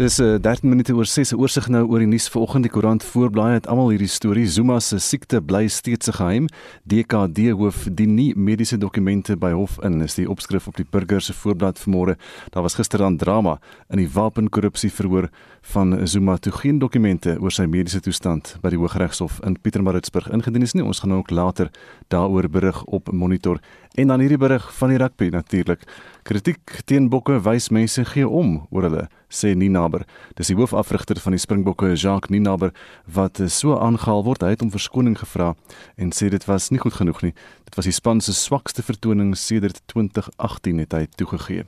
Dis 'n uh, 13 minute oor 6 oorsig nou oor die nuus vanoggend die koerant voorblaai het almal hierdie storie Zuma se siekte bly steeds 'n geheim. DKD hoof die nie mediese dokumente by hof in is die opskrif op die burger se voorblad vanmôre. Daar was gister dan drama in die wapenkorrupsie verhoor van Zuma toe geen dokumente oor sy mediese toestand by die Hooggeregshof in Pietermaritzburg ingedien is nie. Ons gaan ook later daaroor berig op monitor en dan hierdie berig van die rugby natuurlik. Kritiek teen Bokke wys mense gee om oor hulle, sê Ninaber. Dis die hoofafrigter van die Springbokke, Jacques Ninaber, wat so aangehaal word. Hy het om verskoning gevra en sê dit was nie goed genoeg nie. Dit was die span se swakste vertoning sedert 2018 het hy toegegee.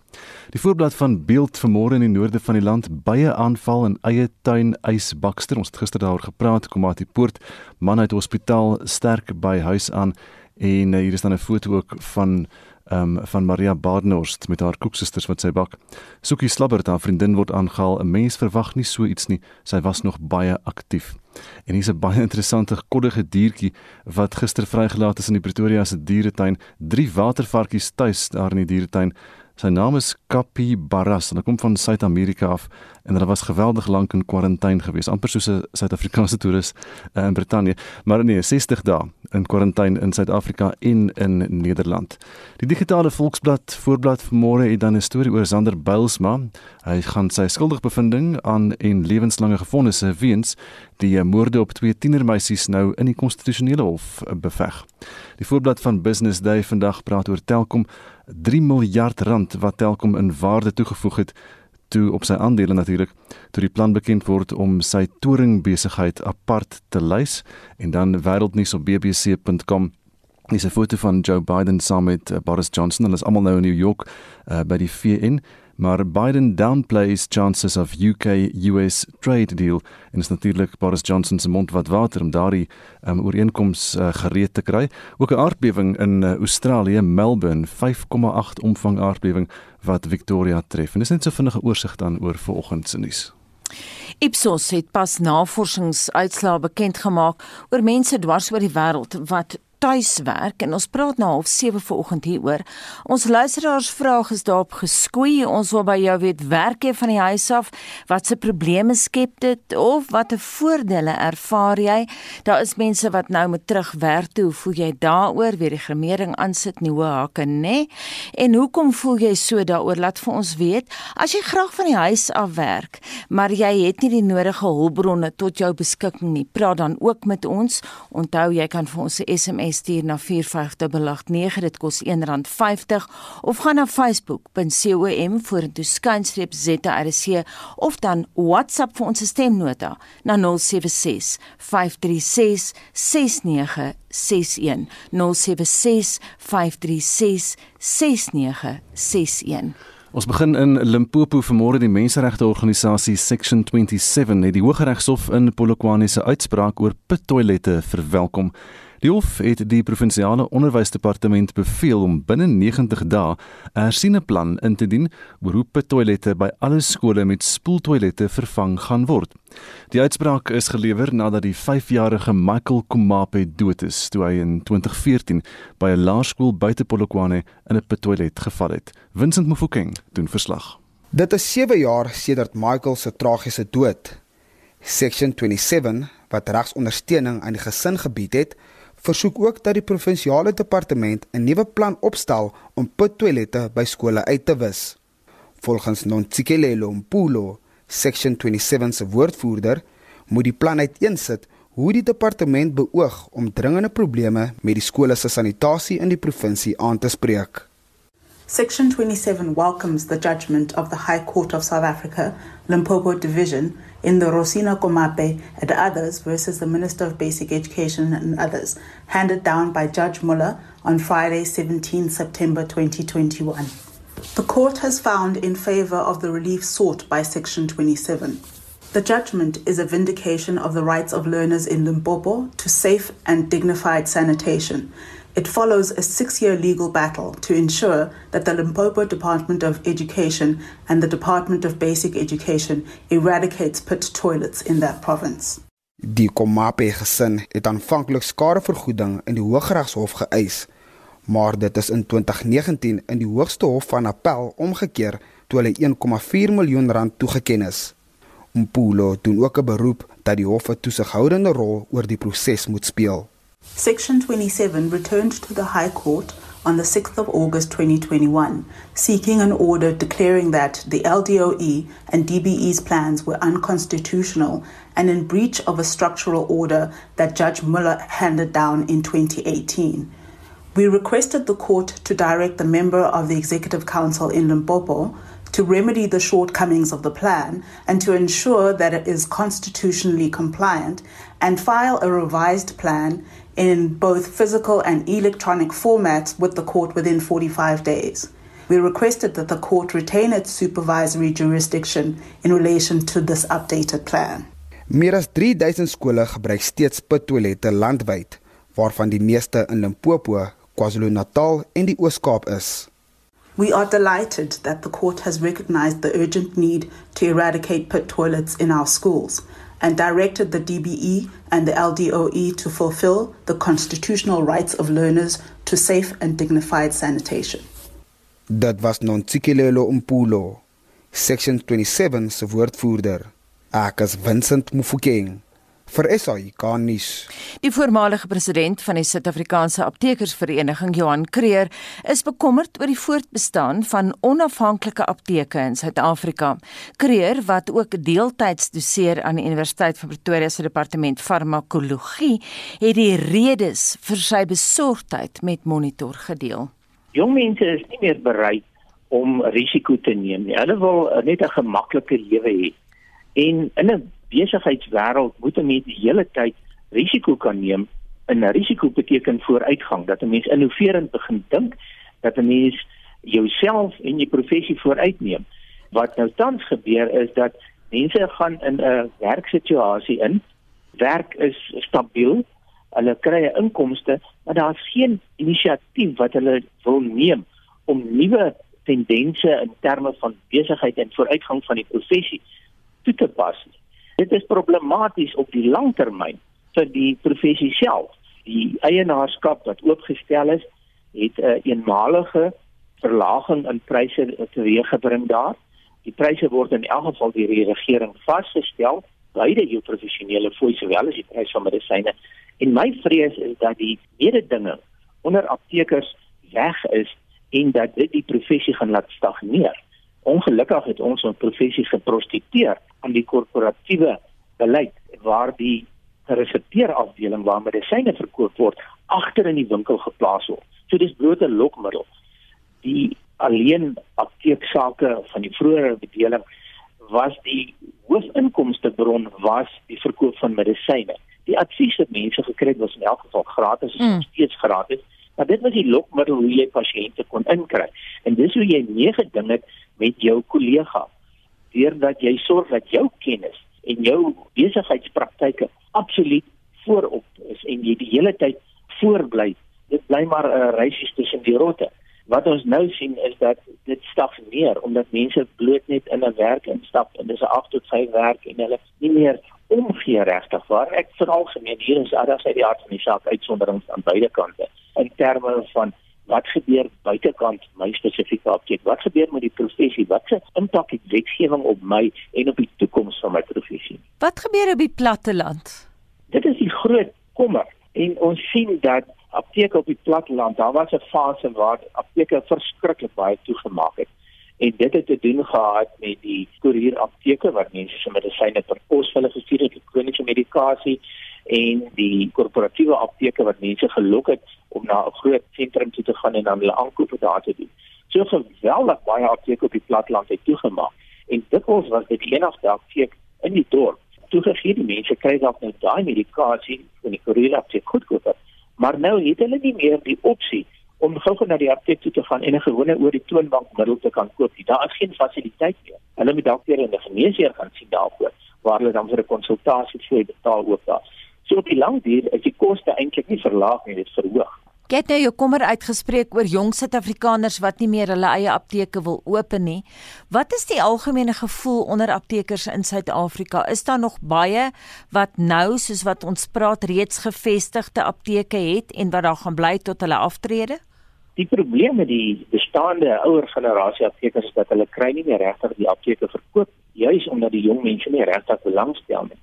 Die voorblad van Beeld vanmôre in die noorde van die land, baie aanval in eie tuin eis Bakster. Ons het gister daaroor gepraat, kom uit die poort, man uit hospitaal sterk by huis aan en uh, hier is dan 'n foto ook van um, van Maria Badenhorst met haar koeksusters wat sy bak. Soekie Slabbert, haar vriendin word aangehaal. 'n Mens verwag nie so iets nie. Sy was nog baie aktief. En hier's 'n baie interessante koddige diertjie wat gister vrygelaat is in die Pretoria se dieretuin. Drie watervarkies tuis daar in die dieretuin. Sy naam is Capybaras en hy kom van Suid-Amerika af en hulle was geweldig lank in kwarantyne gewees, amper soos 'n Suid-Afrikaanse toerist uh, in Brittanje, maar nee, 60 dae in kwarantyne in Suid-Afrika en in Nederland. Die digitale Volksblad voorblad vanmôre het dan 'n storie oor Sander Builsma. Hy gaan sy skuldigbevindings aan en lewenslange gevonnisse weens die moorde op twee tienermeisies nou in die konstitusionele hof beveg. Die voorblad van Business Day vandag praat oor Telkom 3 miljard rand wat Telkom in waarde toegevoeg het toe op sy aandele natuurlik toe die plan bekend word om sy toring besigheid apart te lys. En dan wêreldnuus op bbc.com is 'n foto van Joe Biden saam met uh, Boris Johnson. Hulle is almal nou in New York uh, by die VN maar Biden downplays chances of UK-US trade deal en is natuurlik Boris Johnson se mond wat water om daardie um, ooreenkoms uh, gereed te kry. Ook 'n aardbewing in uh, Australië, Melbourne, 5,8 omvang aardbewing wat Victoria tref. En dis net so vinnige oorsig dan oor vanoggend se nuus. Ipsos het pas navorsingsuitslae bekend gemaak oor mense dwars oor die wêreld wat tuiswerk en ons praat nou half 7 vanoggend hieroor. Ons luisteraars vraag is daarop geskoei. Ons wil by jou weet, werk jy van die huis af? Wat se probleme skep dit of watter voordele ervaar jy? Daar is mense wat nou moet terugwerk. Hoe voel jy daaroor? Weer die gremering aansit nie hoe hake nê? En hoekom voel jy so daaroor? Laat vir ons weet. As jy graag van die huis af werk, maar jy het nie die nodige hulpbronne tot jou beskikking nie, praat dan ook met ons. Onthou jy kan vir ons 'n SMS stuur na 45889 dit kos R1.50 of gaan na facebook.com vorentoe skynstreep ZRC of dan WhatsApp vir ons stemnota na 076 536 6961 076 536 6961 Ons begin in Limpopo vanmôre. Die menseregte organisasie Section 27 het die Hooggeregshof in Polokwane se uitspraak oor pittoilette verwelkom. Die hof het die provinsiale onderwysdepartement beveel om binne 90 dae 'n hersiene plan in te dien oor hoe pittoilette by alle skole met spoeltoilette vervang gaan word. Die uitspraak is gelewer nadat die 5-jarige Michael Kumape dood is toe hy in 2014 by 'n laerskool buite Polokwane in 'n pittoilet geval het. Vincent Mofokeng doen verslag. Dit is 7 jaar sedert Michael se tragiese dood. Section 27 wat regsondersteuning aan die gesin gebied het, versoek ook dat die provinsiale departement 'n nuwe plan opstel om pittoilette by skole uit te wis. Volgens Nontsikelelo Mpulo, Section 27 se woordvoerder, moet die plan uiteensit hoe die departement beoog om dringende probleme met die skole se sanitasie in die provinsie aan te spreek. Section 27 welcomes the judgment of the High Court of South Africa, Limpopo Division, in the Rosina Komape and others versus the Minister of Basic Education and others, handed down by Judge Muller on Friday, 17 September 2021. The court has found in favor of the relief sought by Section 27. The judgment is a vindication of the rights of learners in Limpopo to safe and dignified sanitation It follows a six year legal battle to ensure that the Limpopo Department of Education and the Department of Basic Education eradicates pit toilets in that province. Die Komape gesin het aanvanklik skadevergoeding in die Hooggeregshof geëis, maar dit is in 2019 in die Hoogste Hof van Appel omgekeer toe hulle 1,4 miljoen rand toegeken is. Mpulo doen ook 'n beroep dat die hof 'n toesighoudende rol oor die proses moet speel. Section 27 returned to the High Court on the 6th of August 2021, seeking an order declaring that the LDOE and DBE's plans were unconstitutional and in breach of a structural order that Judge Muller handed down in 2018. We requested the court to direct the member of the Executive Council in Limpopo to remedy the shortcomings of the plan and to ensure that it is constitutionally compliant and file a revised plan in both physical and electronic formats with the court within 45 days. We requested that the court retain its supervisory jurisdiction in relation to this updated plan. Meer as 3000 skole gebruik steeds pittoilette landwyd, waarvan die meeste in Limpopo, KwaZulu-Natal en die Oos-Kaap is. We are delighted that the court has recognized the urgent need to eradicate pit toilets in our schools and directed the DBE and the LDOE to fulfill the constitutional rights of learners to safe and dignified sanitation. Dit was Nontsikelelo Mpulo, section 27 se woordvoerder. Ek is Vincent Mufokeng vir SAIK nuus. Die voormalige president van die Suid-Afrikaanse Aptekersvereniging, Johan Kreer, is bekommerd oor die voortbestaan van onafhanklike apteke in Suid-Afrika. Kreer, wat ook deeltyds doseer aan die Universiteit van Pretoria se departement farmakologie, het die redes vir sy besorgdheid met Monitor gedeel. Jong mense is nie meer bereid om risiko te neem nie. Hulle wil net 'n gemaklike lewe hê. En in 'n besigheidswêreld moet 'n mens die hele tyd risiko kan neem. 'n Risiko beteken vooruitgang, dat 'n mens innoverend begin dink, dat 'n mens jouself en jou professie vooruitneem. Wat nou tans gebeur is dat mense gaan in 'n werksituasie in. Werk is stabiel. Hulle kry 'n inkomste, maar daar's geen inisiatief wat hulle wil neem om nuwe tendense in terme van besigheid en vooruitgang van die professie toe te pas nie. Dit is problematies op die langtermyn vir die professie self. Die eienaarskap wat oopgestel is, het 'n een eenmalige verlaging in pryse teweeggebring daar. Die pryse word in elk geval deur die regering vasgestel, beide jou professionele fooi sowel as die prys van medisyne. En my vrees is dat die mededinge onder aptekers weg is en dat dit die professie gaan laat stagneer. Ongelukkig het ons ons professie geprostitueer aan die korporatiewe beleid waar die resepteerafdeling waar medisyne verkoop word agter in die winkel geplaas word. So dis bloot 'n lokmiddel. Die alleen apteeksake van die vroeëre bedeling was die hoofinkomste bron was die verkoop van medisyne. Die advies wat mense gekry het was in elk geval gratis, is mm. steeds gratis. Maar dit was die lokmiddel hoe jy pasiënte kon inkry. En dis hoe jy meegeding het met jou kollega deurdat jy sorg dat jou kennis en jou besigheidspraktyke absoluut voorop is en jy die hele tyd voorbly. Dit bly maar 'n uh, reisie tussen die rotte. Wat ons nou sien is dat dit stagneer omdat mense bloot net in 'n werk instap en dis 'n 8 tot 5 werk en hulle nie meer omgee regtig waar. Ek veral gemeen hier is daar uit die aard van die saak uitsonderings aan beide kante in terme van wat gebeur buitekant my spesifieke apteek? Wat gebeur met die professie? Wat se impak het wetgewing op my en op die toekoms van my professie? Wat gebeur op die platteland? Dit is die groot kommer en ons sien dat apteke op die platteland, daar was 'n fase waar apteke verskriklik baie toegemaak het. En dit het te doen gehad met die koerier apteke wat mense se medisyne per pos vir hulle gestuur het, kroniese medikasie en die korporatiewe apteke wat mense gelok het om na 'n groot sentrum toe te gaan en dan hulle aankope daar te doen. So geweldig baie apteke op die platteland het toegemaak en dikwels was dit die enigste apteek in die dorp. Toegegee die mense kry dalk nou daai medikasie van die koerier apteek goedkoop, maar nou het hulle nie meer die opsie om gou-gou na die apteek toe te gaan en 'n gewone oor die toonbankmiddel te kan koop. Daar is geen fasiliteit meer. Hulle moet dalk weer in 'n geneesheer gaan sien daarvoor waar hulle dan vir 'n konsultasie vir betaal ook daar. So op die lang duur is die koste eintlik nie verlaag nie, dit verhoog. Get nou jou kommer uitgespreek oor jong Suid-Afrikaners wat nie meer hulle eie apteke wil open nie. Wat is die algemene gevoel onder aptekers in Suid-Afrika? Is daar nog baie wat nou soos wat ons praat reeds gevestigde apteke het en wat daar gaan bly tot hulle aftrede? Die probleem met die bestaande ouer generasie aptekers is dat hulle kry nie meer regtig die apteke verkoop nie juis omdat die jong mense nie regtig belangstel nie.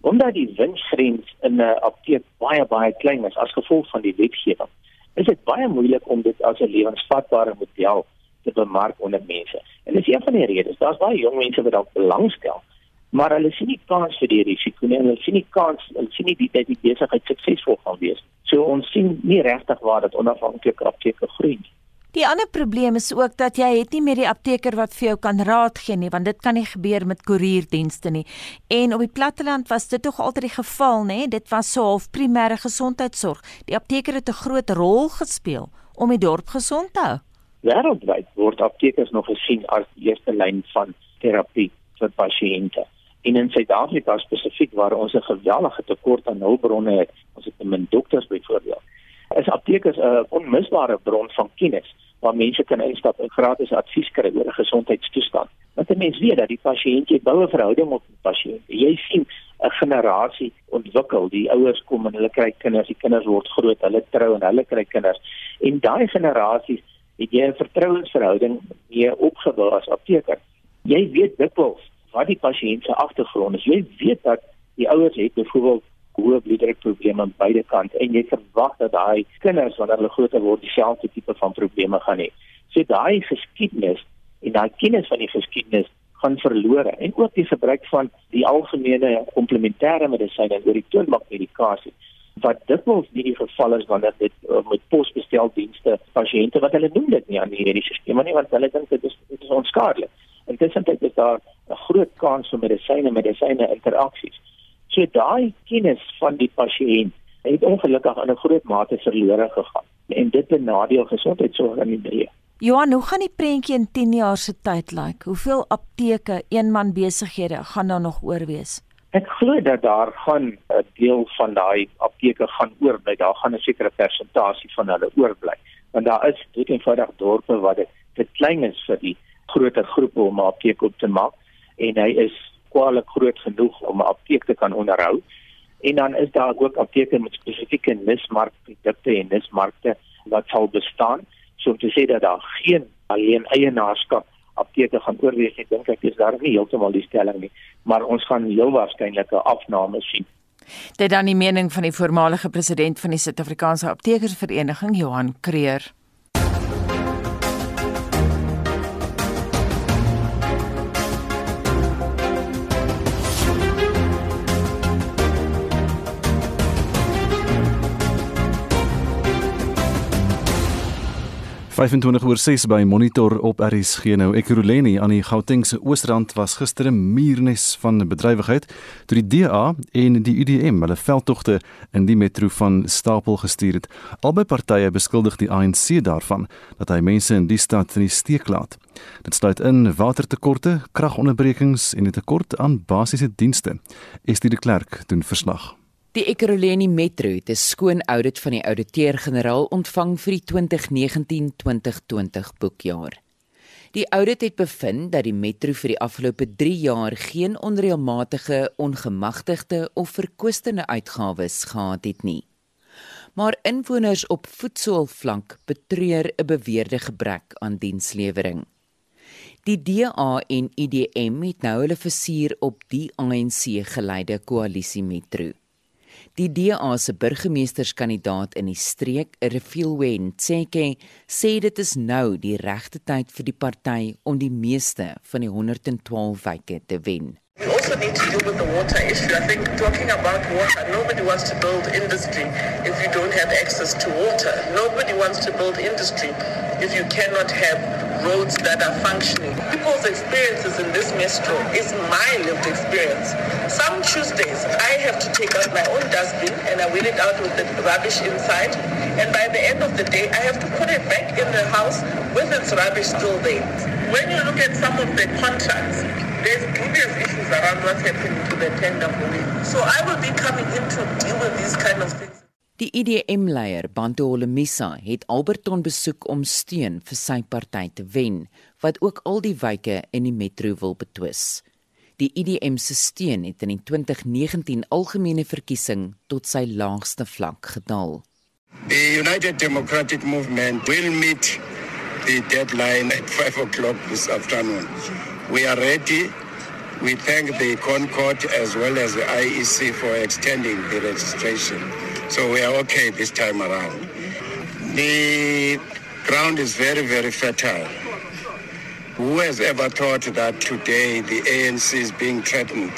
Omdat die winsgrens in 'n apteek baie baie klein is as gevolg van die wetgewing, is dit baie moeilik om dit as 'n lewensvatbare model te bemark onder mense. En dis een van die redes. Daar's baie jong mense wat dalk belangstel, maar hulle sien nie kans vir die risiko nie. Hulle sien nie kans, hulle sien nie die tyd die besigheid suksesvol gaan wees. So ons sien nie regtig waar dit onafhanklike apteke groei nie. Die ander probleem is ook dat jy het nie meer die apteker wat vir jou kan raad gee nie, want dit kan nie gebeur met koerierdienste nie. En op die platteland was dit tog altyd die geval, nê? Dit was so half primêre gesondheidsorg. Die apteker het 'n groot rol gespeel om die dorp gesond te hou. Wêreldwyd word aptekers nog gesien as die eerste lyn van terapie vir pasiënte. En in Suid-Afrika spesifiek waar ons 'n geweldige tekort aan hulpbronne het, ons het min dokters byvoorbeeld is aptekers 'n onmisbare bron van kennis waar mense kan instap en gratis advies kry oor 'n gesondheidstoestand. Want 'n mens weet dat die pasiënt jy bou 'n verhouding met die pasiënt. Jy sien 'n generasie ontwikkel. Die ouers kom en hulle kry kinders, die kinders word groot, hulle trou en hulle kry kinders. En daai generasies het jy 'n vertrouensverhouding mee opgebou as apteker. Jy weet dikwels wat die pasiënt se agtergrond is. Jy weet dat die ouers het byvoorbeeld hoë bloeddrukprobleme aan beide kante en jy verwag dat daai kinders wanneer hulle groter word dieselfde tipe van probleme gaan hê. So daai geskiedenis en daai kennis van die geskiedenis gaan verlore en ook die gebruik van die algemene komplementêre medisyne oor die toonmakmedikasie wat dikwels nie die geval is wanneer dit uh, met posbesteldienste pasiënte wat hulle noem dit nie aan die mediese stelsel nie want hulle dink dit is dit is onskadelik. Intussen is daar 'n groot kans vir medisyne medisyne interaksies. So daai kennis van die pasiënt het ongelukkig in 'n groot mate verlore gegaan en dit benadeel gesondheidsorg in die breë. Johan, hoe gaan die prentjie in 10 jaar se tyd lyk? Like? Hoeveel apteke, eenman besighede gaan daar nog oorwees? Ek glo dat daar gaan 'n deel van daai apteke gaan oorbly. Daar gaan 'n sekere persentasie van hulle oorbly. Want daar is dit eenvoudig dorpe wat dit te klein is vir die groter groepe om 'n apteek op te maak en hy is kwaliek groot genoeg om 'n apteek te kan onderhou. En dan is daar ook apteke met spesifieke nismarkprodukte en nismarkte wat sal bestaan. So om te sê dat daar geen alleen eienaarskap apteke gaan oorwees nie, dink ek is daar nie heeltemal die stelling nie, maar ons gaan heel waarskynlik 'n afname sien. Dit dan die mening van die voormalige president van die Suid-Afrikaanse Aptekersvereniging, Johan Creer. 25 oor 6 by Monitor op RSG nou Ekurhuleni aan die Gautengse Oosrand was gister 'n muurnes van bedrywigheid toe die DA en die UDM hulle veldtogte in die metro van Stapel gestuur het. Albei partye beskuldig die ANC daarvan dat hy mense in die stad in die steek laat. Dit sluit in watertekorte, kragonderbrekings en 'n tekort aan basiese dienste. Estie de Klerk doen verslag. Die Ekurhuleni Metro het 'n skoon audit van die ouditeur-generaal ontvang vir die 2019-2020 boekjaar. Die audit het bevind dat die metro vir die afgelope 3 jaar geen onreëlmatige, ongemagtigde of verkwistende uitgawes gehad het nie. Maar inwoners op voedselvlak betreur 'n beweerde gebrek aan dienslewering. Die DA en IDM het nou hulle fusier op die ANC-geleide koalisie Metro. Die DA se burgemeesterskandidaat in die streek, Refilwen Tseke, sê dit is nou die regte tyd vir die party om die meeste van die 112 wyke te wen. We also need to deal with the water issue. I think talking about water, nobody wants to build industry if you don't have access to water. Nobody wants to build industry if you cannot have roads that are functioning. People's experiences in this metro is my lived experience. Some Tuesdays, I have to take out my own dustbin and I wheel it out with the rubbish inside. And by the end of the day, I have to put it back in the house with its rubbish still there. When you look at some of the contracts, there's dubious issues around what's happening to the tender for me. So I will be coming in to deal with these kind of things. Die IDM-leier, Bantu Holomisa, het Alberton besoek om steun vir sy party te wen, wat ook al die wyke in die metro wil betwis. Die IDM se steun het in die 2019 algemene verkiesing tot sy laagste vlak gedaal. The United Democratic Movement will meet the deadline at 5 o'clock this afternoon. We are ready We thank the Concord as well as the IEC for extending the registration. So we are okay this time around. The ground is very, very fertile. Who has ever thought that today the ANC is being threatened,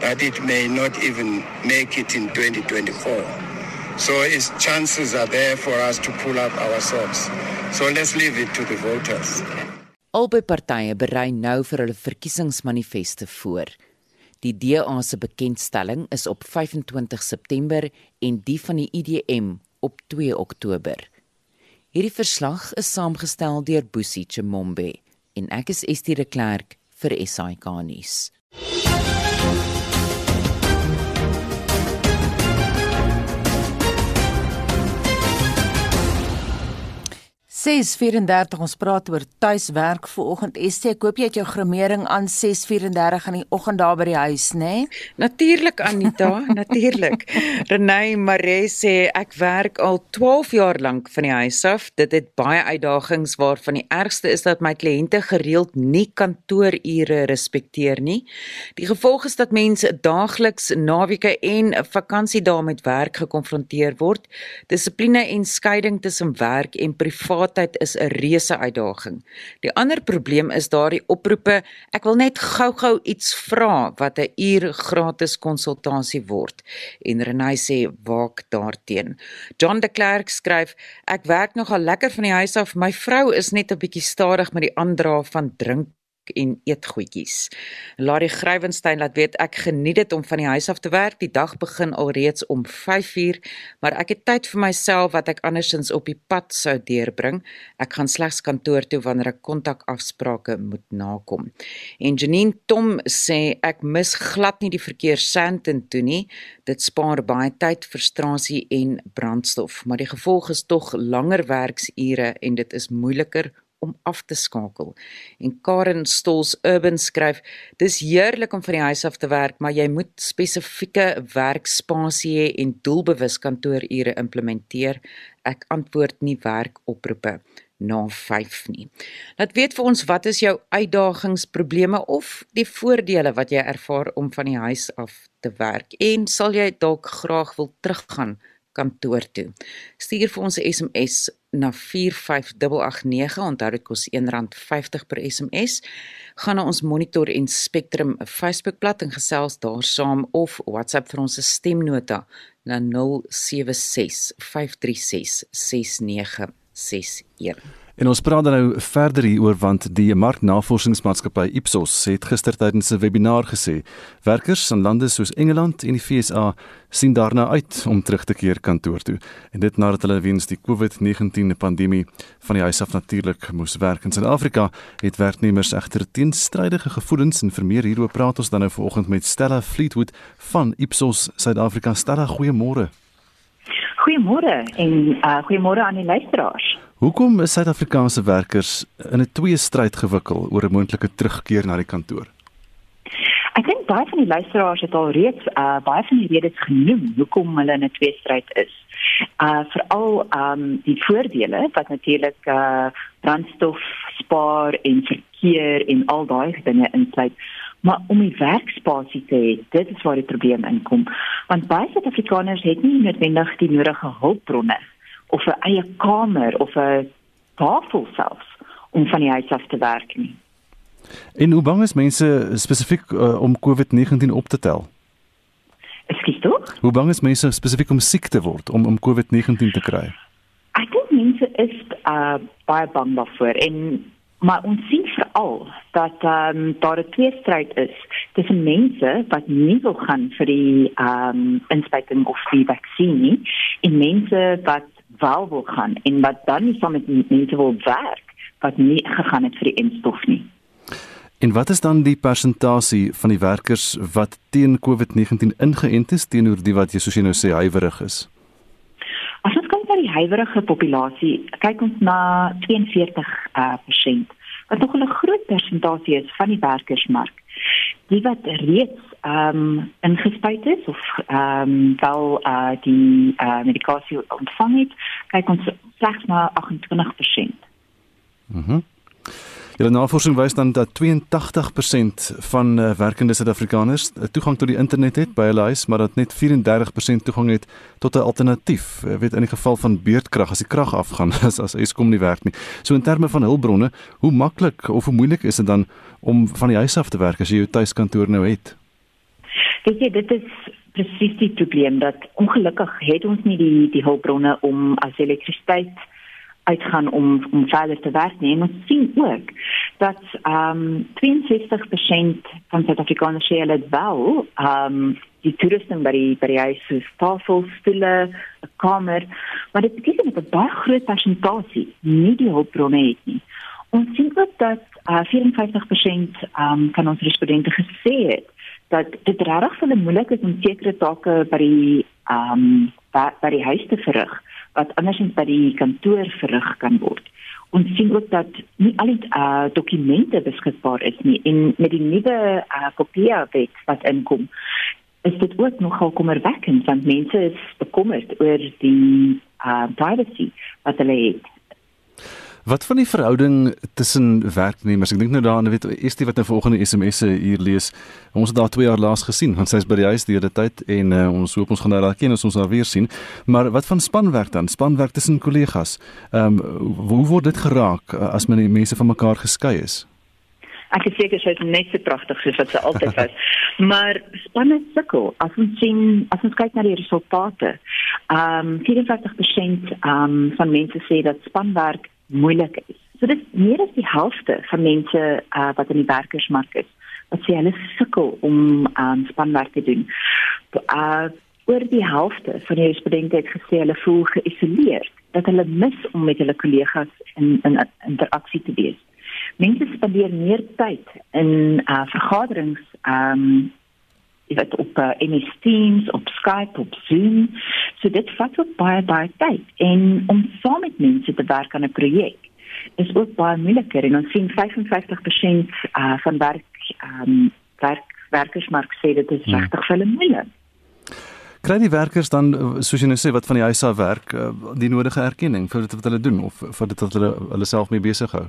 that it may not even make it in 2024? So its chances are there for us to pull up our socks. So let's leave it to the voters. Albei partye berei nou vir hulle verkiesingsmanifeste voor. Die DA se bekendstelling is op 25 September en die van die IDM op 2 Oktober. Hierdie verslag is saamgestel deur Boesie Chimombe en ek is Estie de Klerk vir SAK nuus. 6:34 ons praat oor tuiswerk vanoggend. Estie, ek hoop jy het jou grimering aan 6:34 in die oggend daar by die huis, né? Nee? Natuurlik Anita, natuurlik. Renée Maree sê ek werk al 12 jaar lank van die huis af. Dit het baie uitdagings waarvan die ergste is dat my kliënte gereeld nie kantoorure respekteer nie. Die gevolg is dat mense daagliks, naweke en vakansiedae met werk gekonfronteer word. Dissipline en skeiding tussen werk en privaat apartheid is 'n reuse uitdaging. Die ander probleem is daardie oproepe, ek wil net gou-gou iets vra wat 'n uur gratis konsultasie word. En Renay sê waak daarteen. John de Klerk skryf, ek werk nogal lekker van die huis af. My vrou is net 'n bietjie stadig met die aandra van drink en eetgoedjies. Larry Grywenstein laat weet ek geniet dit om van die huis af te werk. Die dag begin alreeds om 5uur, maar ek het tyd vir myself wat ek andersins op die pad sou deurbring. Ek gaan slegs kantoor toe wanneer ek kontakafsprake moet nakom. En Janine Tom sê ek mis glad nie die verkeer Sandton toe nie. Dit spaar baie tyd, frustrasie en brandstof, maar die gevolg is tog langer werksure en dit is moeiliker om af te skakel. En Karen Stols Urban skryf: "Dis heerlik om van die huis af te werk, maar jy moet spesifieke werkspasie hê en doelbewus kantoorure implementeer. Ek antwoord nie werkoproepe na 5 nie. Laat weet vir ons wat is jou uitdagings, probleme of die voordele wat jy ervaar om van die huis af te werk en sal jy dalk graag wil teruggaan kantoor toe. Stuur vir ons 'n SMS na 45889. Onthou dit kos R1.50 per SMS. Gaan na ons Monitor en Spectrum Facebookblad en gesels daar saam of WhatsApp vir ons stemnota na 076 536 6961. En ons praat dan nou verder hieroor want die marknavorsingsmaatskappy Ipsos het gister tydens 'n webinar gesê werkers in lande soos Engeland en die FSA sien daarna uit om terug te keer kantoor toe. En dit nadat hulle weens die COVID-19 pandemie van die huis af natuurlik moes werk in Suid-Afrika, het werknemers egter teenstrydige gevoelens en vir meer hieroor praat ons dan nou vanoggend met Stella Fleetwood van Ipsos Suid-Afrika. Stella, goeiemôre. Goeiemôre en uh goeiemôre aan die luisteraars. Hoekom is Suid-Afrikaanse werkers in 'n twee stryd gewikkel oor 'n moontlike terugkeer na die kantoor? Ek dink baie van die luisteraars het al reeds uh baie van die redes genoem hoekom hulle in 'n twee stryd is. Uh veral um die voordele wat natuurlik uh brandstof spaar en verkeer en al daai dinge insluit. Maar om die werkspasie te hê, dit is waar die probleem inkom. Want baie Suid-Afrikaners het nie noodwendig die nodige hulpbronne of 'n eie kamer of 'n tafel selfs om van die huis af te werk nie. En hoe bang is mense spesifiek uh, om COVID-19 op te tel? Ekskuus toe? Hoe bang is mense spesifiek om siek te word om om COVID-19 te kry? Ek dink mense is uh, baie bang daarvoor en maar ons sien veral dat um, daar 'n tweestryd is tussen mense wat nie wil gaan vir die ehm um, inspuiting of die vaksin nie en mense wat wel wil gaan en wat dan nie saam met mense wil werk wat nie gegaan het vir die instof nie. En wat is dan die persentasie van die werkers wat teen COVID-19 ingeënt is teenoor die wat jy soos jy nou sê huiwerig is? As ons kyk na die huiwerige populasie, kyk ons na 42% uh, persent, wat nog 'n groot persentasie is van die werkersmark. Die wat reeds ehm um, ingespuit is of ehm um, wel uh die uh medikasie ontvang het, kyk ons slegs na 28%. Mhm. Julle navorsing wys dan dat 82% van uh, werkende Suid-Afrikaners uh, toegang tot die internet het by hulle huis, maar dat net 34% toegang het tot 'n alternatief. Jy uh, weet in die geval van beurtkrag as die krag afgaan as as Eskom nie werk nie. So in terme van hulpbronne, hoe maklik of hoe moeilik is dit dan om van die huis af te werk as jy jou tuiskantoor nou het? Weet jy, dit is presies die probleem dat ongelukkig het ons nie die die hulpbronne om as elektrisiteit uitgaan om om verder te werk nie. En ons sien ook dat ehm um, 62% van Suid-Afrikaners sê hulle wel ehm um, die toerusting by die by die huis is tafel, stoele, 'n kamer, maar dit beteken dat 'n baie groot persentasie nie die hulpbronne het nie. Ons sien ook dat uh, 54% um, van ons respondente gesê het dat dit regtig vir hulle moeilik is om sekere take by die ehm um, by, by die huis te verrig wat andersins by die kantoor verrig kan word. Ons sien ook dat nie al die uh, dokumente beskikbaar is nie en met die nuwe uh, kopie wet wat inkom is dit ook nogal kommerwekkend want mense is bekommerd oor die uh, privacy wat hulle het Wat van die verhouding tussen werknemers? Ek dink nou daaraan, weet is dit wat nou vanoggend SMS'e hier lees. Ons het daar 2 jaar laas gesien, want sy's by die huis die hele tyd en uh, ons hoop ons gaan haar ken as ons haar weer sien. Maar wat van spanwerk dan? Spanwerk tussen kollegas. Ehm um, hoe word dit geraak uh, as men mense van mekaar geskei is? Ek is seker sy is net so pragtig soos wat sy altyd was. maar spanne sukkel as ons sien as ons kyk na die resultate. Ehm um, 54% ehm um, van mense sê dat spanwerk moeilik is. So dit meer as die helfte van mense uh, wat in die werkersmark is, wat sê hulle sukkel om um, spanwerk te doen. Uh, oor die helfte van die respondente het gesê hulle voel geïsoleerd, dat hulle mis om met hulle kollegas in, in interaksie te wees. Mense spandeer meer tyd in uh, vergaderings um dit op uh, MS Teams, op Skype, op Zoom. So dit vat ook baie baie tyd en om saam met mense te werk aan 'n projek is ook baie moeiliker en ons sien 55% uh, van werk um, werk werkersmark sê dit is hmm. regtig hulle moeilik. Kry die werkers dan soos jy nou sê wat van die huis af werk uh, die nodige erkenning vir dit wat hulle doen of vir dit wat hulle hulle self mee besig hou?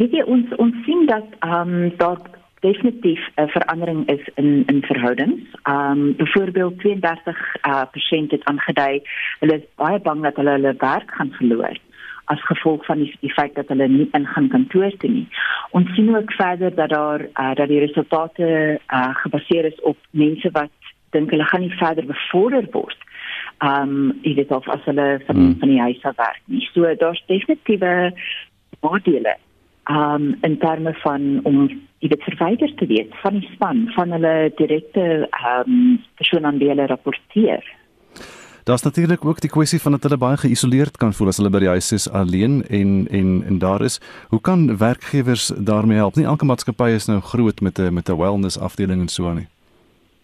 Weet jy ons ons sien dat ehm um, dat definitief 'n verandering is in in verhoudings. Um byvoorbeeld 32 uh persent het aangedui hulle is baie bang dat hulle hulle werk gaan verloor as gevolg van die, die feit dat hulle nie in gaan kantoor toe nie. Ons sien ook verder dat daar uh, dat die resultate uh gebaseer is op mense wat dink hulle gaan nie verder bevorder word. Um jy weet of as hulle van hmm. van die huis af werk nie. So daar's definitiewe voordele um in terme van om dit verwyder te weet van die span van hulle direkte um persoon aan wie hulle rapporteer. Daar's natuurlik ook die kwessie van dat hulle baie geïsoleerd kan voel as hulle by die huis is alleen en en en daar is. Hoe kan werkgewers daarmee help? Nie elke maatskappy is nou groot met 'n met 'n wellness afdeling en so aan nie.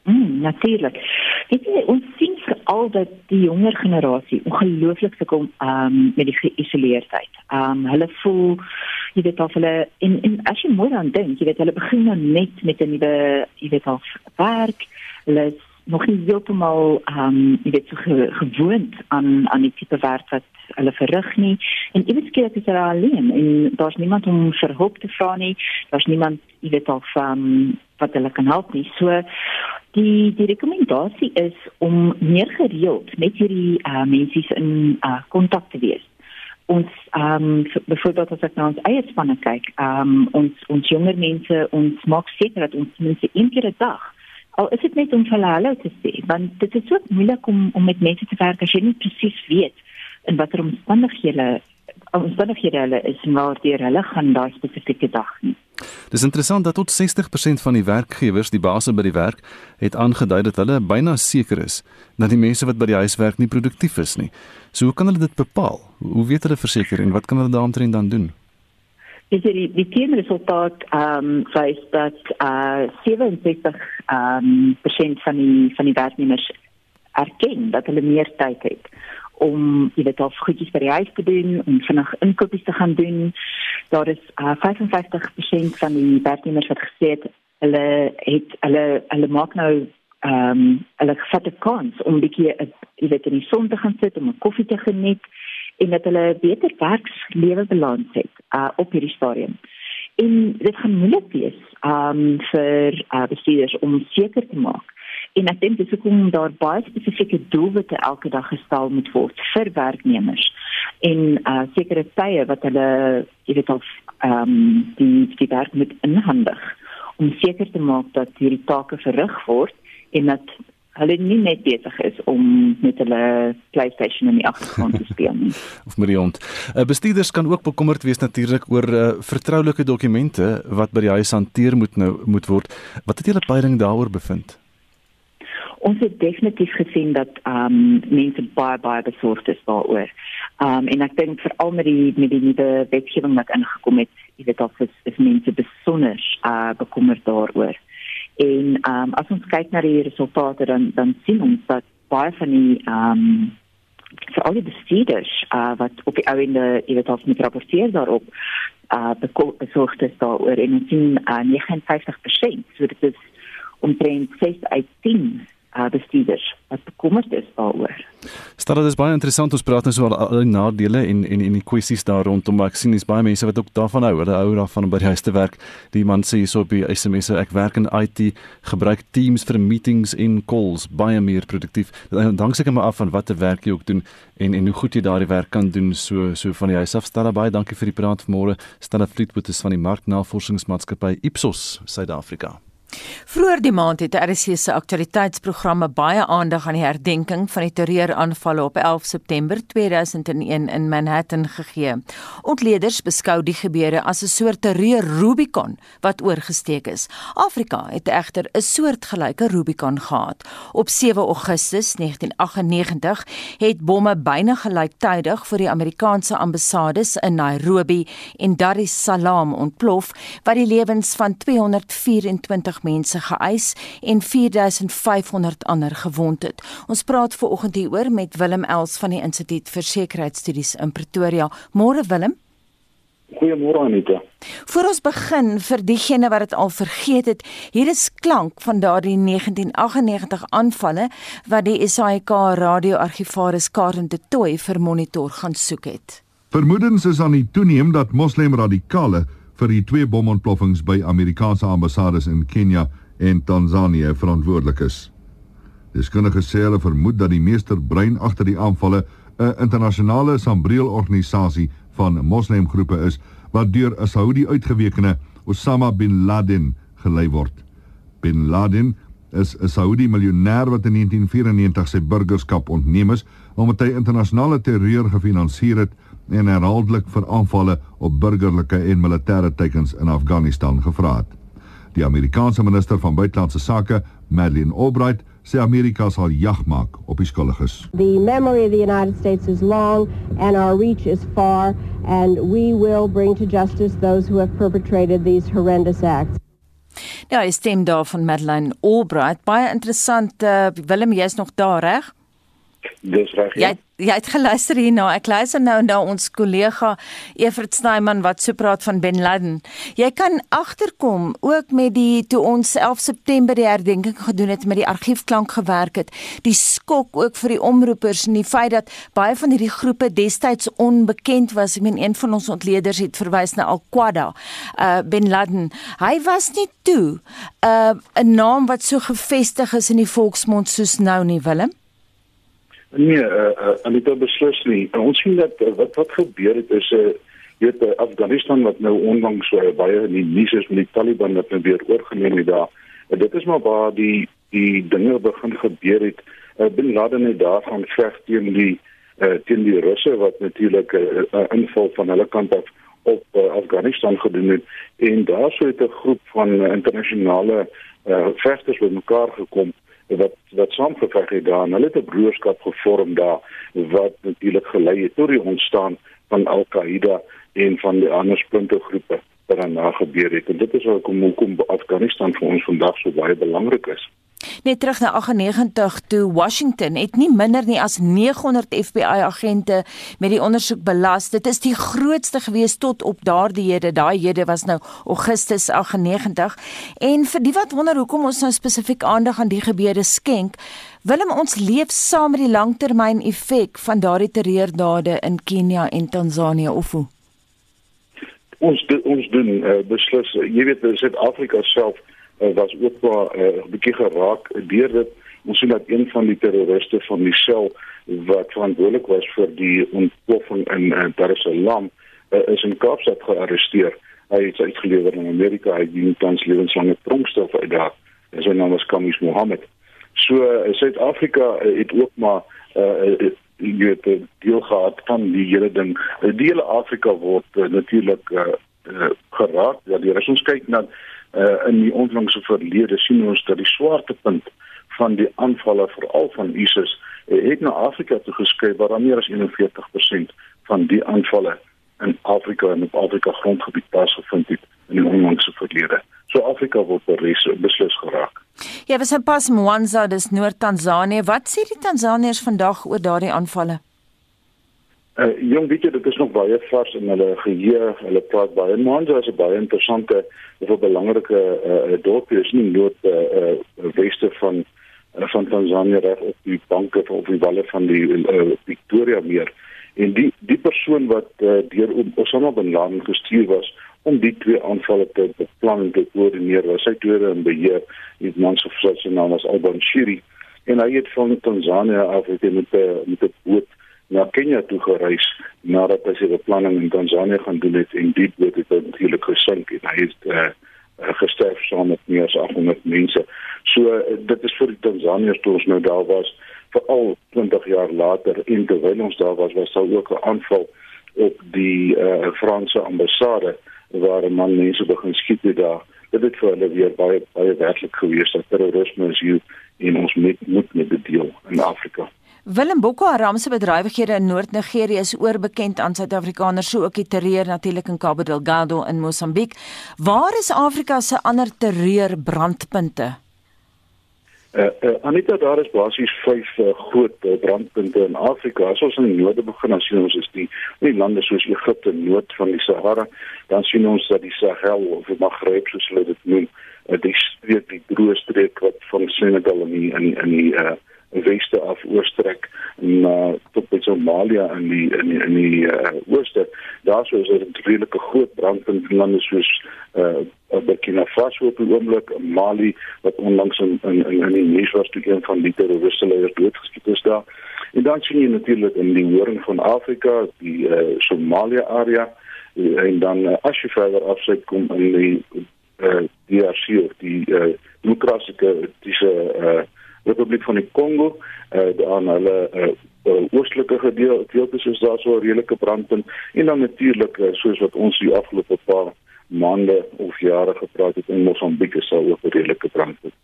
Mm, natuurlik. Dit is ons sien al dat die jonger generasie ongelooflik sukkel um, met die geïsoleerdheid. Um hulle voel jy weet of hulle in in as jy mooi aan dink, jy weet hulle begin nou net met 'n nuwe jy weet of werk, hulle is nog nie heeltemal ehm um, jy weet so ge, gewoond aan aan die tipe werk wat hulle verrig nie. En iewers skielik is hulle alleen en daar's niemand om vir hulp te vra nie, daar's niemand jy weet of ehm um, wat hulle kan help nie. So die die rekomendasie is om meer gereeld met hierdie uh, mense in uh, kontak te wees ons ehm um, byvoorbeeld as ek na ons eie spanne kyk, ehm um, ons ons jonger mense ons maak seker dat ons mense een keer 'n dag al is dit net om vir hulle te sê, want dit is so moeilik om om met mense te werk as jy nie presies weet in watter omstandighede omstandighede hulle is maar deur hulle gaan daai spesifieke dag nie. Dis interessant dat tot 60% van die werkgewers, die baase by die werk, het aangedui dat hulle byna seker is dat die mense wat by die huis werk nie produktief is nie. So hoe kan hulle dit bepaal? Hoe weet hulle verseker en wat kan hulle daaromtrent dan doen? Dis die die teenresultaat ehm um, wys dat uh 67 ehm um, persent van die van die werknemers erken dat hulle meer tyd het om jy weet of goedjies by die huis te doen en vinnig inkopies te gaan doen. Daar is uh, 55% van die werknemers wat gesê het hulle het hulle hulle maak nou ehm um, hulle gevat 'n kans om 'n bietjie jy weet in die son te gaan sit om 'n koffie te geniet en dat hulle beter werkslewebalans het uh, op hierdie stadium. En dit gaan moeilik wees um, vir uh, bestuurders om seker te maak en ek dink dis hoekom daar baie spesifieke doelwitte elke dag gestel moet word vir werknemers en uh, sekere tye wat hulle jy weet of ehm um, die die werk moet inhandig om seker te maak dat hierdie take verrig word en dat hulle nie net besig is om met hulle PlayStation in die agtergrond te speel nie. of Mariont. Uh, bestuurders kan ook bekommerd wees natuurlik oor uh, vertroulike dokumente wat by die huis hanteer moet nou moet word. Wat het julle peiling daaroor bevind? Ons het definitief gesien dat ehm um, mense baie baie besorgd is daaroor. Ehm um, en ek dink veral met die met die nuwe wetgewing wat ingekom het, jy weet of is, is mense besonder uh, bekommerd daaroor. En ehm um, as ons kyk na die resultate dan dan sien ons dat baie van die ehm um, vir al die bestuurders uh, wat op die ouende jy weet of met rapporteer daarop uh besorgd is daaroor en ons sien uh, 59% so dit is omtrent 6 uit 10 uh, bestuurders wat bekommerd is daaroor. Stel dit is baie interessant ons praat nou so oor al die nadele en en en die kwessies daar rondom maar ek sien dis baie mense wat ook daarvan hou. Hulle hou daarvan om by die huis te werk. Die man sê hierso op die SMS ek werk in IT, gebruik Teams vir meetings en calls, baie meer produktief. Dan seker maar af van watter werk jy ook doen en en hoe goed jy daardie werk kan doen so so van die huis af. Stel baie dankie vir die praat vanmôre. Stel Fleetwood is van die marknavorsingsmaatskappy Ipsos Suid-Afrika. Vroeger die maand het RC se aktualiteitsprogramme baie aandag aan die herdenking van die terreuraanvalle op 11 September 2001 in Manhattan gegee. Ontleeders beskou die gebeure as 'n soort terreur Rubicon wat oorgesteek is. Afrika het egter 'n soortgelyke Rubicon gehad. Op 7 Augustus 1998 het bomme byna gelyktydig vir die Amerikaanse ambassades in Nairobi en Dar es Salaam ontplof wat die lewens van 224 mense geëis en 4500 ander gewond het. Ons praat ver oggend hieroor met Willem Els van die Instituut vir Sekuriteitsstudies in Pretoria. Môre Willem. Goeiemôre Anita. Voor ons begin vir diegene wat dit al vergeet het, hier is klank van daardie 1998 aanvalle wat die SAIK radioargivaris Karen de Tooy vir monitor gaan soek het. Vermoedens is aan die toeneem dat moslim radikale vir die twee bomontploffings by Amerikaanse ambassades in Kenia en Tansanië verantwoordelik is. Deskundiges sê hulle vermoed dat die meesterbrein agter die aanvalle 'n internasionale sambreel-organisasie van moslemgroepe is wat deur 'n Saudi uitgewekene Osama bin Laden gelei word. Bin Laden is 'n Saudi miljonair wat in 1994 sy burgerskap ontneem is omdat hy internasionale terreur gefinansier het en herhaaldelik vir aanvalle op burgerlike en militêre teikens in Afghanistan gevra het. Die Amerikaanse minister van buitelandse sake, Madeleine Albright, sê Amerika sal jag maak op die skuldiges. The memory of the United States is long and our reach is far and we will bring to justice those who have perpetrated these horrendous acts. Ja, is stem daar van Madeleine Albright. Baie interessant. Uh, Willem, jy's nog daar, reg? Dis reg. Ja. Jy jy het geluister hierna. Ek luister nou na ons kollega Evert Snyman wat so praat van Ben Laden. Jy kan agterkom ook met die toe ons 11 September die herdenking gedoen het met die argiefklank gewerk het. Die skok ook vir die omroepers en die feit dat baie van hierdie groepe destyds onbekend was. Ek meen een van ons ontleeders het verwys na Al-Qaeda. Uh Ben Laden. Hy was nie toe uh 'n naam wat so gevestig is in die volksmond soos nou nie, Willem. Nee, uh, uh, Anita beslis nie. Ons sien dat uh, wat wat gebeur het is 'n uh, jy weet uh, Afghanistan wat nou onlangs uh, baie in die nuus is met die Taliban wat nou weer oorgeneem het daar. Uh, dit is maar waar die die dinge begin gebeur het. Uh, Bin Laden het daar gaan veg teen die uh, teen die Russe wat natuurlik 'n uh, uh, inval van hulle kant af op uh, Afghanistan gedoen het en daar sou 'n groep van uh, internasionale uh, vegters bymekaar gekom wat wat saamgeveg het daar en hulle het 'n broerskap gevorm daar wat natuurlik gelei het tot die ontstaan van Al-Qaeda en van die ander splintergroepe wat daarna gebeur het en dit is hoekom hoekom Afghanistan vir ons vandag so baie belangrik is. Net terug na 98 toe Washington het nie minder nie as 900 FBI agente met die ondersoek belas. Dit is die grootste gewees tot op daardie hede. Daai hede was nou Augustus 98. En vir die wat wonder hoekom ons nou spesifiek aandag aan die gebeure skenk, Willem ons leef saam met die langtermyn effek van daardie terreurdade in Kenia en Tansanië of hoe? Ons ons doen uh, beslis, jy weet Suid-Afrika self uh, was ook eh, 'n uh, bietjie geraak deur dit. Ons sien dat een van die terroriste van die sel wat verantwoordelik was vir die ontploffing in uh, Dar es Salaam uh, is in Kaapstad gearresteer. Hy is uitgelewer in Amerika. Hy dien tans lewenslange tronkstraf uit daar. Sy naam is Kamis Mohammed. So uh, Suid-Afrika uh, het ook maar uh, jy het deel gehad van die hele ding. Die hele Afrika word uh, natuurlik uh, uh, geraak. Ja, die as ons kyk na uh, in die onlangse verlede sien ons dat die swaartepunt van die aanvalle veral van ISIS uh, het na Afrika toe geskuif waar meer as 41% van die aanvalle in Afrika en op Afrika grondgebied plaasgevind het in die onlangse verlede. So Afrika word beslis geraak. Ja, was 'n pas Mwanza, dis Noord-Tanzanië. Wat sê die Tanzaniërs vandag oor daardie aanvalle? Uh, jong weet jy dit is nog baie vars in hulle geheue. Hulle praat baie Mwanza is 'n baie interessante of 'n belangrike uh, dorpie is nie nood uh, uh, weste van uh, van Tanzanië reg op die banke of die walle van die uh, Victoria meer. En die die persoon wat uh, deur Osama bin Laden gestuur was om die twee aanvalle te beplan en te koördineer, was hy tweede in beheer. Die man se naam was Alban Shiri en hy het van Tanzanië af met 'n met 'n boot na Kenia toe gereis nadat hy sy beplanning in Tanzanië gaan doen het en dit het dit natuurlik gesink en hy het uh, gesterf saam met meer as 800 mense. So uh, dit is vir die Tanzaniërs toe ons nou daar was vir al 20 jaar later en terwyl ons daar was was daar ook 'n aanval op die uh, Franse ambassade waar 'n man mense begin skiet het daar. Dit het vir hulle weer baie baie werklik gewees dat terrorisme is hier en ons moet moet met dit deel in Afrika. Willem Boko Haram se bedrywighede in Noord-Nigerië is oorbekend aan Suid-Afrikaners, so ook die terreur natuurlik in Cabo Delgado in Mosambiek. Waar is Afrika se ander terreurbrandpunte? Uh, uh, Anita daar is basies vyf uh, groot uh, brandpunte in Afrika. As ons in die noorde begin, dan sien ons is die die lande soos Egipte noord van die Sahara, dan sien ons dat die Sahel of die Maghreb soos hulle dit noem, uh, die streek die droë streek wat van Senegal en in in die, die uh, weste af oorstrek na tot by Somalia in die in die, in die uh, ooste. Daar sou is 'n redelike groot brandpunt in lande soos uh Burkina Faso op die oomblik, Mali wat onlangs in in in, in die nuus was toe een van die terroriste leiers doodgeskiet is daar. En dan sien jy natuurlik in die hoorn van Afrika, die uh, Somalia area en dan uh, as jy verder afsit kom in die uh, DRC of die uh, demokratiese dis 'n uh, Republiek van die Kongo, uh, aan hulle uh, oostelike gedeeltes is daar so 'n redelike brandpunt en dan natuurlik uh, soos wat ons die afgelope paar maande of jare gepraat het in Mosambiek is daar ook 'n redelike brandpunt.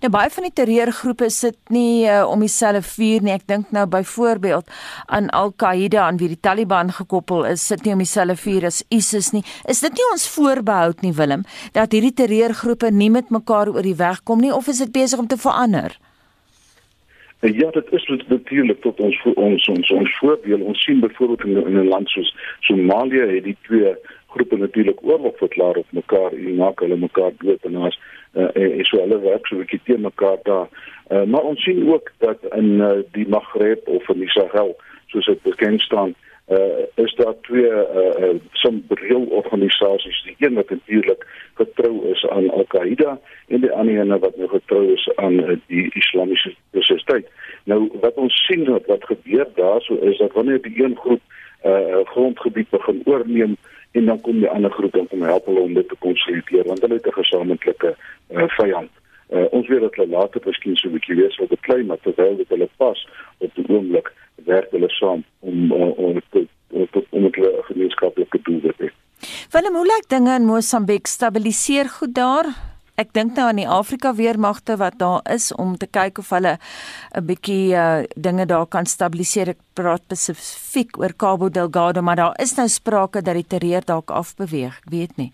Nou baie van die terreurgroepe sit nie uh, om dieselfde vuur nie. Ek dink nou byvoorbeeld aan Al-Qaeda aan wie die Taliban gekoppel is, sit nie om dieselfde vuur as ISIS nie. Is dit nie ons voorbehou nie Willem dat hierdie terreurgroepe nie met mekaar oor die weg kom nie of is dit besig om te verander? Ja, dit is natuurlik tot ons ons ons ons voordeel. Ons sien byvoorbeeld in, in 'n land soos Somalië het die twee groepe natuurlik oorlog verklaar op mekaar en maak hulle mekaar dood en as uh, en so hulle werk so 'n bietjie teen mekaar daar. Uh, maar ons sien ook dat in uh, die Maghreb of in die Sahel soos dit bekend staan, uh, is daar twee uh, uh, some real organisasies die een wat natuurlik getrou is aan Al-Qaeda en die ander een wat nou getrou is aan uh, die Islamiese Universiteit. Nou wat ons sien wat, wat gebeur daarso is dat wanneer die een groep uh, grondgebied begin oorneem en dan kom die ander groep om te help hulle om dit te konsolideer want hulle het 'n gesamentlike uh, vyand. Uh, ons weet dat hulle later miskien so 'n bietjie weer sal beklei maar terwyl dit hulle pas op die oomblik werk hulle saam om uh, om te om 'n gemeenskaplike doel te. Willem, hoe lyk dinge in Mosambiek? Stabiliseer goed daar? Ek dink nou aan die Afrika weermagte wat daar is om te kyk of hulle 'n bietjie uh, dinge daar kan stabiliseer. Ek praat spesifiek oor Cabo Delgado, maar daar is nou sprake dat die terreur dalk afbeweeg, ek weet nie.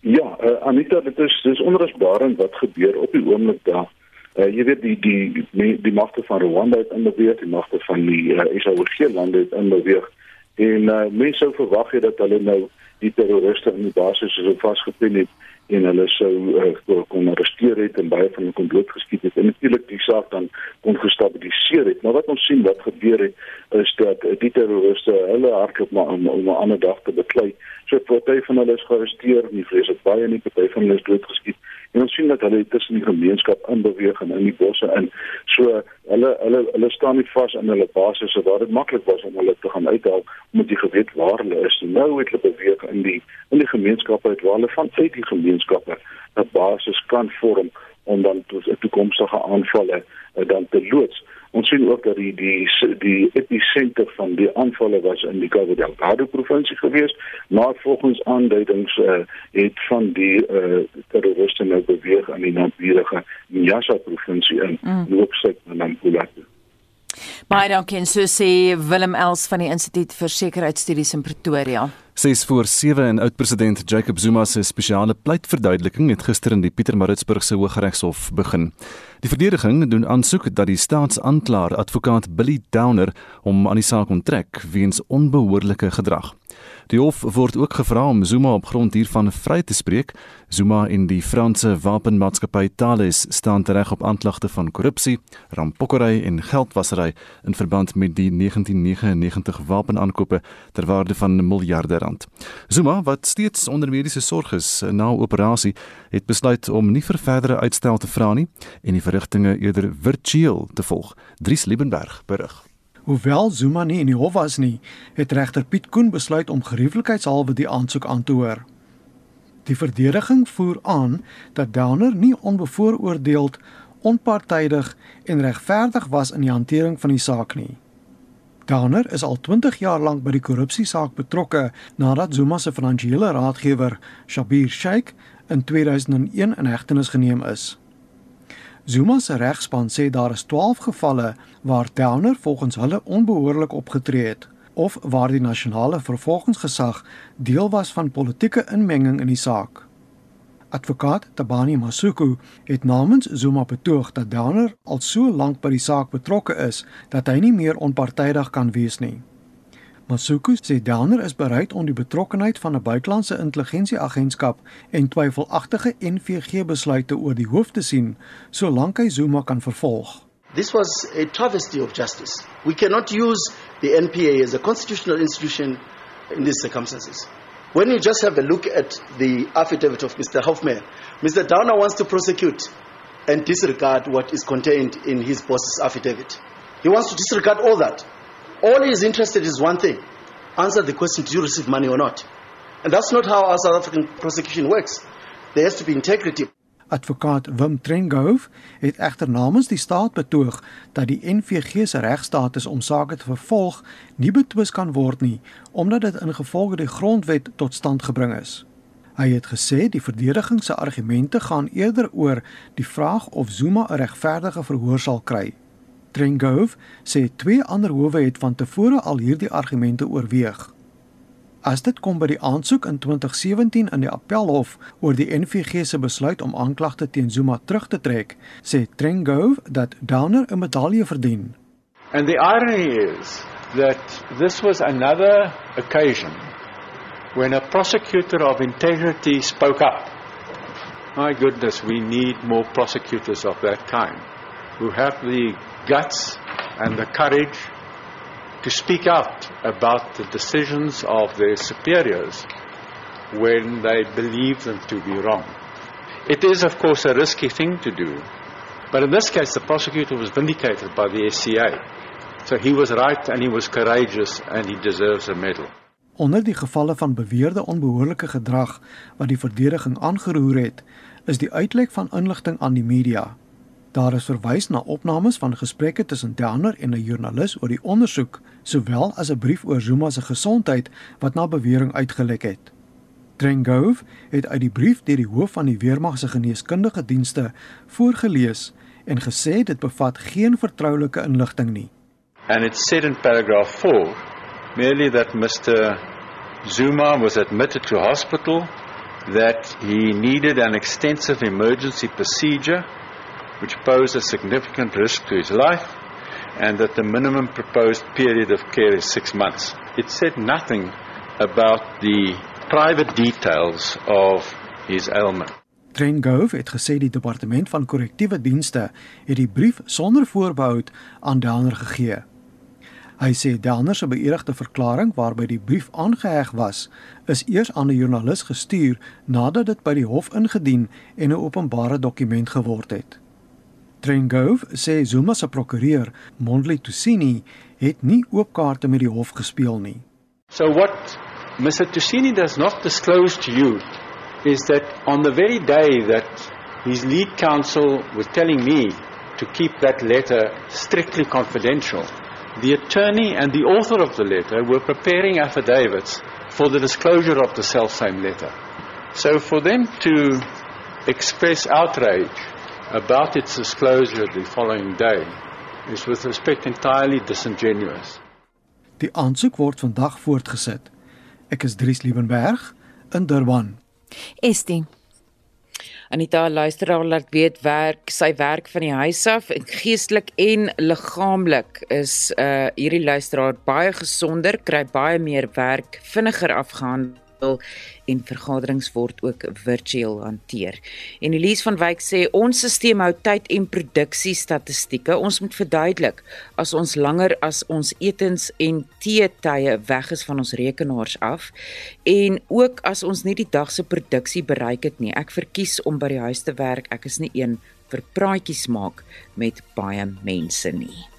Ja, uh, Anita, dit is dis onrusbarend wat gebeur op die oomblik daar. Uh, jy weet die die die, die magte van Rwanda het inbeweeg, die magte van die uh, SAOG lande het inbeweeg en uh, mense sou verwag het dat hulle nou die terroriste in die basis so vasgepin het en hulle sou uh, kon arresteer het en baie van hulle kon doodgeskiet het. En natuurlik die saak dan kon gestabiliseer het. Maar wat ons sien wat gebeur het is dat uh, die terroriste hulle hardloop maar om, om 'n ander dag te beklei. So party van hulle is gearresteer nie vrees dit baie nie party van hulle is doodgeskiet en ons sien dat hulle tussen die gemeenskap inbeweeg en in die bosse in. So hulle hulle hulle staan nie vas in hulle basisse waar dit maklik was om hulle te gaan uithaal omdat jy geweet waar hulle is. Nou het hulle beweeg in die in die gemeenskappe uit waar hulle van uit die gemeenskappe 'n basis kan vorm om dan toekomstige aanvalle uh, dan te loods. Ons sien ook dat die die die episenter van die aanvalle was in die Cabo Delgado provinsie gewees, maar volgens aanduidings uh, het van die uh, terroriste nou beweeg aan die naburige Nyasa provinsie in mm. Noord-Suid Nampula. Baie dankie en so sê Willem Els van die Instituut vir Sekuriteitsstudies in Pretoria. Ses voor 7 en oud-president Jacob Zuma se spesiale pleitverduideliking het gister in die Pietermaritzburgse Hooggeregshof begin. Die verdediging doen aansoek dat die staatsaanklaer advokaat Billy Downer hom aan die saak onttrek weens onbehoorlike gedrag. Die hof word ook gevra om Zuma op grond hiervan vry te spreek. Zuma en die Franse wapenmaatskappy Thales staan tereg op aanklagte van korrupsie, rampokkery en geldwasery in verband met die 1999 wapenaankope ter waarde van miljarde rand. Zuma, wat steeds onder mediese sorg is na operasie, het besluit om nie vir verdere uitstel te vra nie en die verrigtinge eerder virtueel te volg. Dries Liebenberg berig. Hoewel Zuma nie in die hof was nie, het regter Piet Koen besluit om gerieflikheidshalwe die aansoek aan te hoor. Die verdediging voer aan dat Downer nie onbevooroordeeld, onpartydig en regverdig was in die hantering van die saak nie. Downer is al 20 jaar lank by die korrupsiesaak betrokke nadat Zuma se finansiële raadgewer, Shabir Sheikh, in 2001 in hegtenis geneem is. Zuma se regspan sê daar is 12 gevalle waar Downer volgens hulle onbehoorlik opgetree het of waar die nasionale vervolgingsgesag deel was van politieke inmenging in die saak. Advokaat Tabani Masuku het namens Zuma betoog dat Downer al so lank by die saak betrokke is dat hy nie meer onpartydig kan wees nie. Masuku sê Downer is bereid om die betrokkenheid van 'n buitelandse intelligensieagentskap en twyfelagtige NVG besluite oor die hoof te sien solank hy Zuma kan vervolg. This was a travesty of justice. We cannot use the NPA as a constitutional institution in these circumstances. When you just have a look at the affidavit of Mr. Hoffman, Mr. Downer wants to prosecute and disregard what is contained in his boss's affidavit. He wants to disregard all that. All he is interested in is one thing answer the question do you receive money or not? And that's not how our South African prosecution works. There has to be integrity. Advokaat Wim Trengove het egter namens die staat betoog dat die NVG se regstatus om sake te vervolg nie betwis kan word nie omdat dit ingevolge die grondwet tot stand gebring is. Hy het gesê die verdediging se argumente gaan eerder oor die vraag of Zuma 'n regverdige verhoor sal kry. Trengove sê twee ander howe het van tevore al hierdie argumente oorweeg. As dit kom by die aansoek in 2017 in die Appelhof oor die NVG se besluit om aanklagte teen Zuma terug te trek, sê Trengove dat Downer 'n medalje verdien. And the irony is that this was another occasion when a prosecutor of integrity spoke up. My goodness, we need more prosecutors of that kind who have the guts and the courage to speak out about the decisions of their superiors when they believe them to be wrong. It is, of course, a risky thing to do, but in this case, the prosecutor was vindicated by the SCA. So he was right and he was courageous and he deserves a medal. Onder die gevalle van beweerde onbehoorlike gedrag wat die verdediging aangeroer het, is die uitlek van inligting aan die media Daar is verwys na opnames van gesprekke tussen Downer en 'n joernalis oor die ondersoek, sowel as 'n brief oor Zuma se gesondheid wat na bewering uitgelek het. Trengove het uit die brief deur die hoof van die weermag se geneeskundige dienste voorgeles en gesê dit bevat geen vertroulike inligting nie. And it said in paragraph 4 merely that Mr Zuma was admitted to hospital that he needed an extensive emergency procedure which posed a significant risk to his life and that the minimum proposed period of care is 6 months. It said nothing about the private details of his ailment. Trent Gove het gesê die departement van korrektiewe dienste het die brief sonder voorbehou aan Downer gegee. Hy sê Downer se beëdigde verklaring waarby die brief aangeheg was, is eers aan 'n joernalis gestuur nadat dit by die hof ingedien en 'n openbare dokument geword het. Trent Gove sê Zuma se prokureur, Mondli Tusini, het nie oop kaarte met die hof gespeel nie. So what Mr Tusini does not disclose to you is that on the very day that his lead counsel was telling me to keep that letter strictly confidential, the attorney and the author of the letter were preparing affidavits for the disclosure of the self-same letter. So for them to express outrage about its disclosure the following day is with respect entirely disingenuous. Die aansoek word vandag voortgesit. Ek is Dries Liebenberg in Durban. Estie. Anita luisteraar laat weet werk sy werk van die huis af geestelik en liggaamlik is uh hierdie luisteraar baie gesonder kry baie meer werk vinniger afgehandel en vergaderings word ook virtueel hanteer. En Elise van Wyk sê ons stelsel hou tyd en produksie statistieke. Ons moet verduidelik as ons langer as ons etens en teetye weg is van ons rekenaars af en ook as ons nie die dag se produksie bereik het nie. Ek verkies om by die huis te werk. Ek is nie een vir praatjies maak met baie mense nie.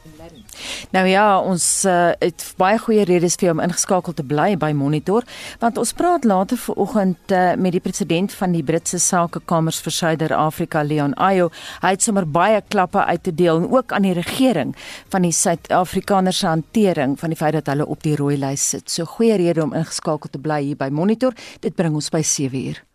Nou ja, ons uh, het baie goeie redes vir om ingeskakel te bly by Monitor, want ons praat later vanoggend uh, met die president van die Britse Sakekamers vir Suider-Afrika, Leon Ayo. Hy het sommer baie klappe uit te deel en ook aan die regering van die Suid-Afrikaners se hantering van die feit dat hulle op die rooi lys sit. So goeie rede om ingeskakel te bly hier by Monitor. Dit bring ons by 7:00.